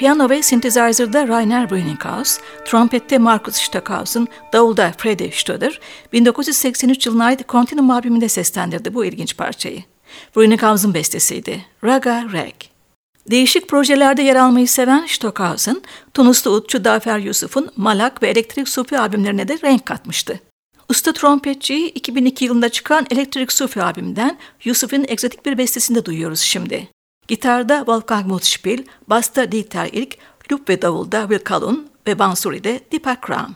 Piyano ve synthesizer'da Rainer Brenninghaus, trompette Markus Stockhausen, davulda Freddy Stöder, 1983 yılına ait Continuum albümünde seslendirdi bu ilginç parçayı. Brenninghaus'un bestesiydi. Raga Rag. Değişik projelerde yer almayı seven Stockhausen, Tunuslu utçu Dafer Yusuf'un Malak ve Elektrik Sufi albümlerine de renk katmıştı. Usta trompetçiyi 2002 yılında çıkan Elektrik Sufi albümünden Yusuf'un egzotik bir bestesinde duyuyoruz şimdi. Gitarda Wolfgang Mutspiel, basta Dieter Ilk, lüp ve davulda Will Kalun ve Bansuri'de Deepak Ram.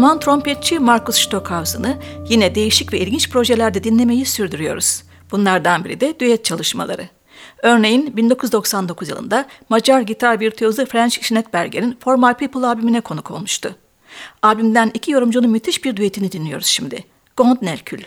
Alman trompetçi Markus Stockhausen'ı yine değişik ve ilginç projelerde dinlemeyi sürdürüyoruz. Bunlardan biri de düet çalışmaları. Örneğin 1999 yılında Macar gitar virtüözü Franz Schnettberger'in For My People albümüne konuk olmuştu. Albümden iki yorumcunun müthiş bir düetini dinliyoruz şimdi. Gond Nerkül.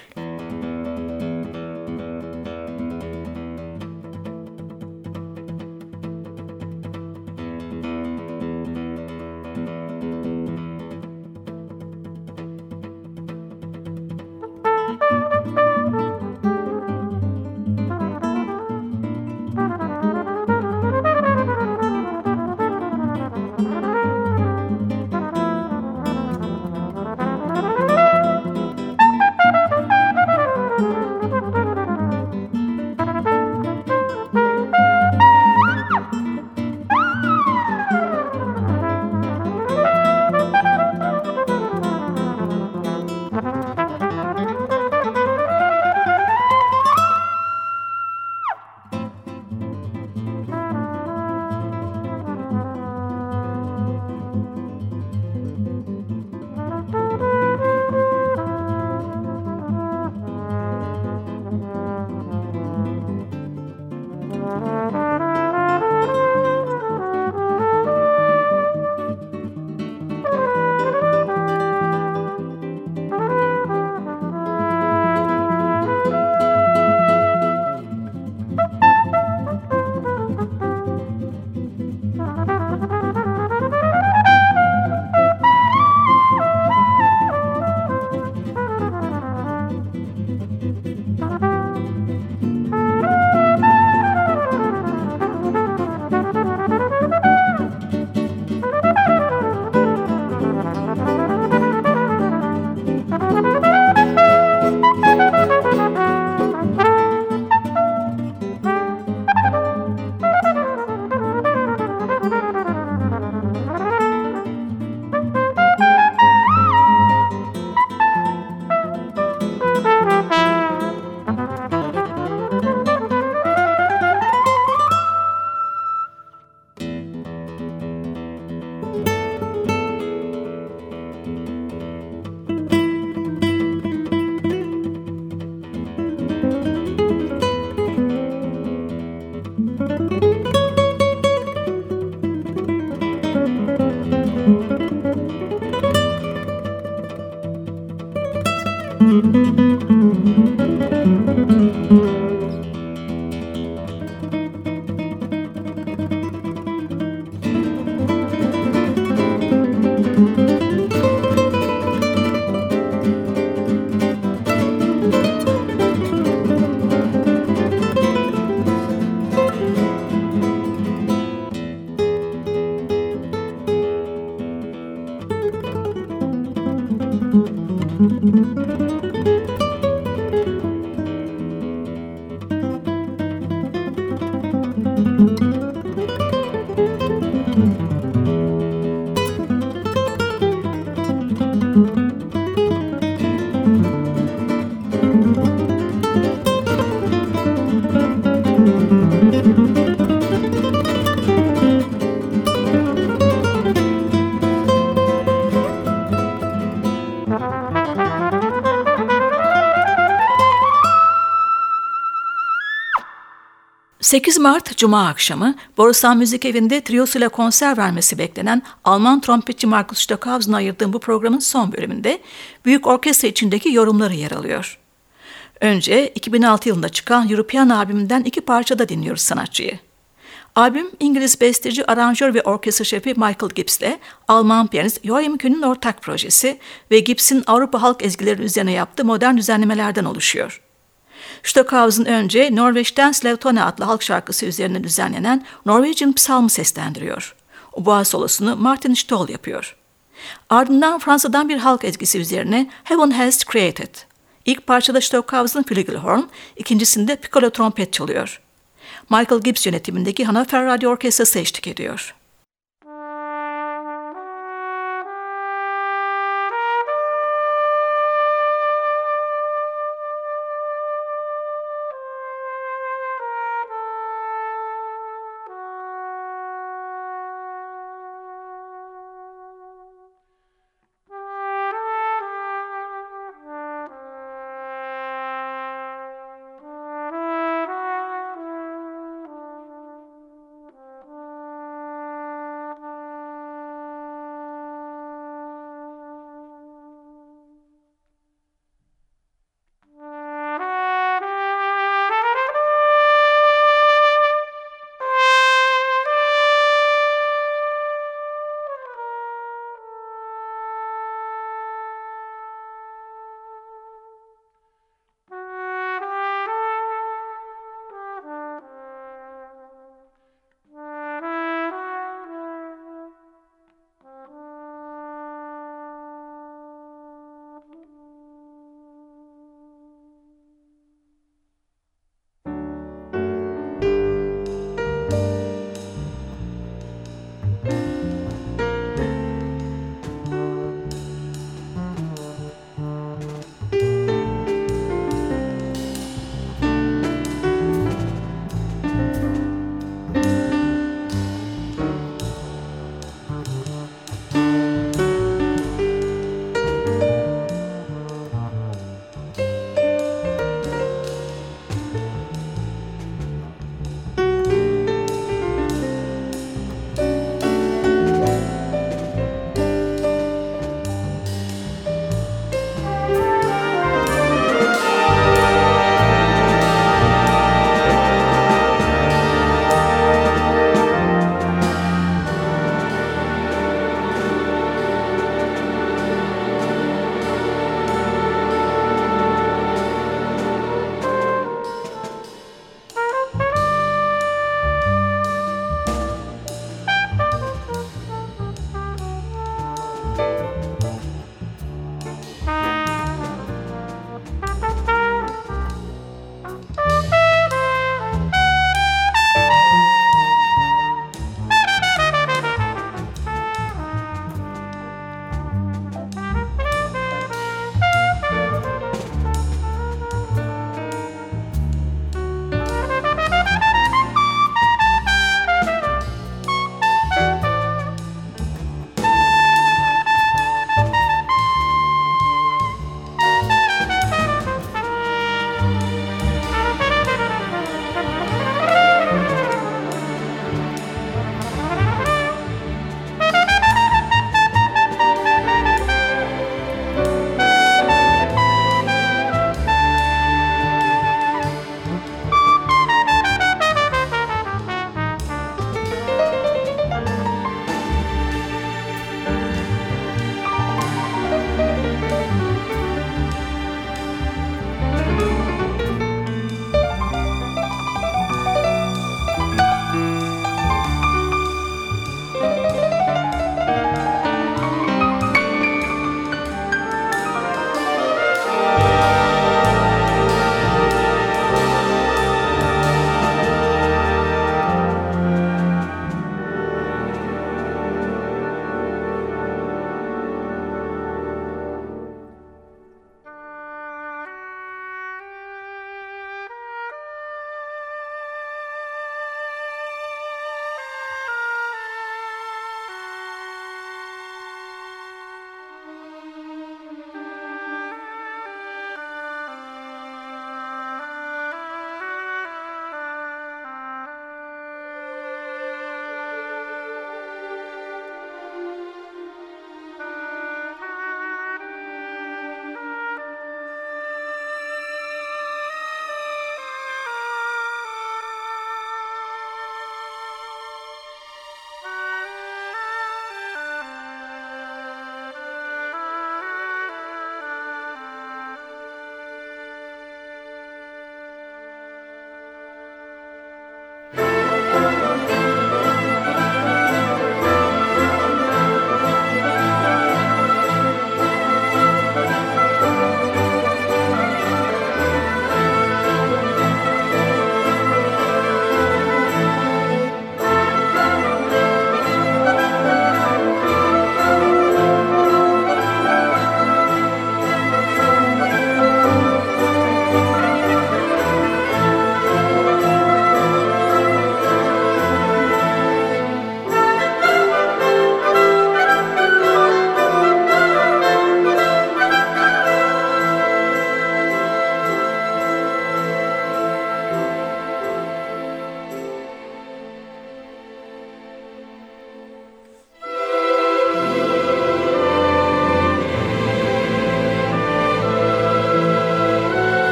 ...8 Mart Cuma akşamı Borusan Müzik Evi'nde triyosuyla konser vermesi beklenen Alman trompetçi Markus Stockhausen'a ayırdığım bu programın son bölümünde... ...büyük orkestra içindeki yorumları yer alıyor. Önce 2006 yılında çıkan European albümünden iki parçada dinliyoruz sanatçıyı. Albüm İngiliz besteci, aranjör ve orkestra şefi Michael Gibbs'le Alman piyanist Joachim Kühn'ün ortak projesi ve Gibbs'in Avrupa halk ezgileri üzerine yaptığı modern düzenlemelerden oluşuyor. Stockhausen önce Norveç'ten Slevtone adlı halk şarkısı üzerine düzenlenen Norwegian Psalm'ı seslendiriyor. Boğa solosunu Martin Stoll yapıyor. Ardından Fransa'dan bir halk ezgisi üzerine Heaven Has Created. İlk parçada Stockhausen flügelhorn, ikincisinde piccolo trompet çalıyor. Michael Gibbs yönetimindeki Hannover Radyo Orkestrası eşlik ediyor.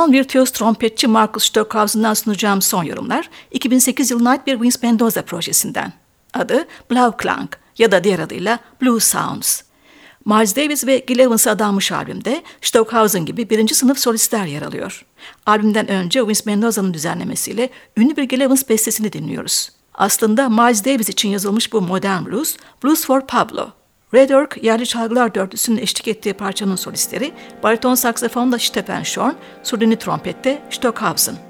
Alman virtüöz trompetçi Markus Stockhausen'dan sunacağım son yorumlar 2008 yılına ait bir Vince Mendoza projesinden. Adı Blauklang ya da diğer adıyla Blue Sounds. Miles Davis ve Gil Evans'a adanmış albümde Stockhausen gibi birinci sınıf solistler yer alıyor. Albümden önce Vince Mendoza'nın düzenlemesiyle ünlü bir Gil Evans bestesini dinliyoruz. Aslında Miles Davis için yazılmış bu modern blues, Blues for Pablo. Red Ork yerli çalgılar dörtlüsünün eşlik ettiği parçanın solistleri, bariton saksafonda Stephen Shorn, surdini trompette Stockhausen.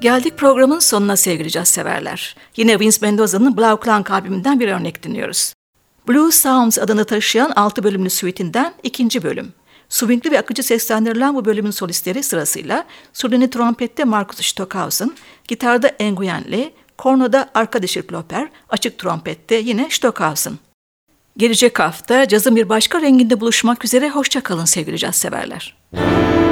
Geldik programın sonuna sevgili caz severler. Yine Vince Mendoza'nın Blau Clank albümünden bir örnek dinliyoruz. Blue Sounds adını taşıyan 6 bölümlü suite'inden ikinci bölüm. Swingli ve akıcı seslendirilen bu bölümün solistleri sırasıyla surdini trompette Marcus Stockhausen, gitarda Nguyen Lee, kornoda Arkadaş Klopper, açık trompette yine Stockhausen. Gelecek hafta cazın bir başka renginde buluşmak üzere hoşça kalın sevgili caz severler. Müzik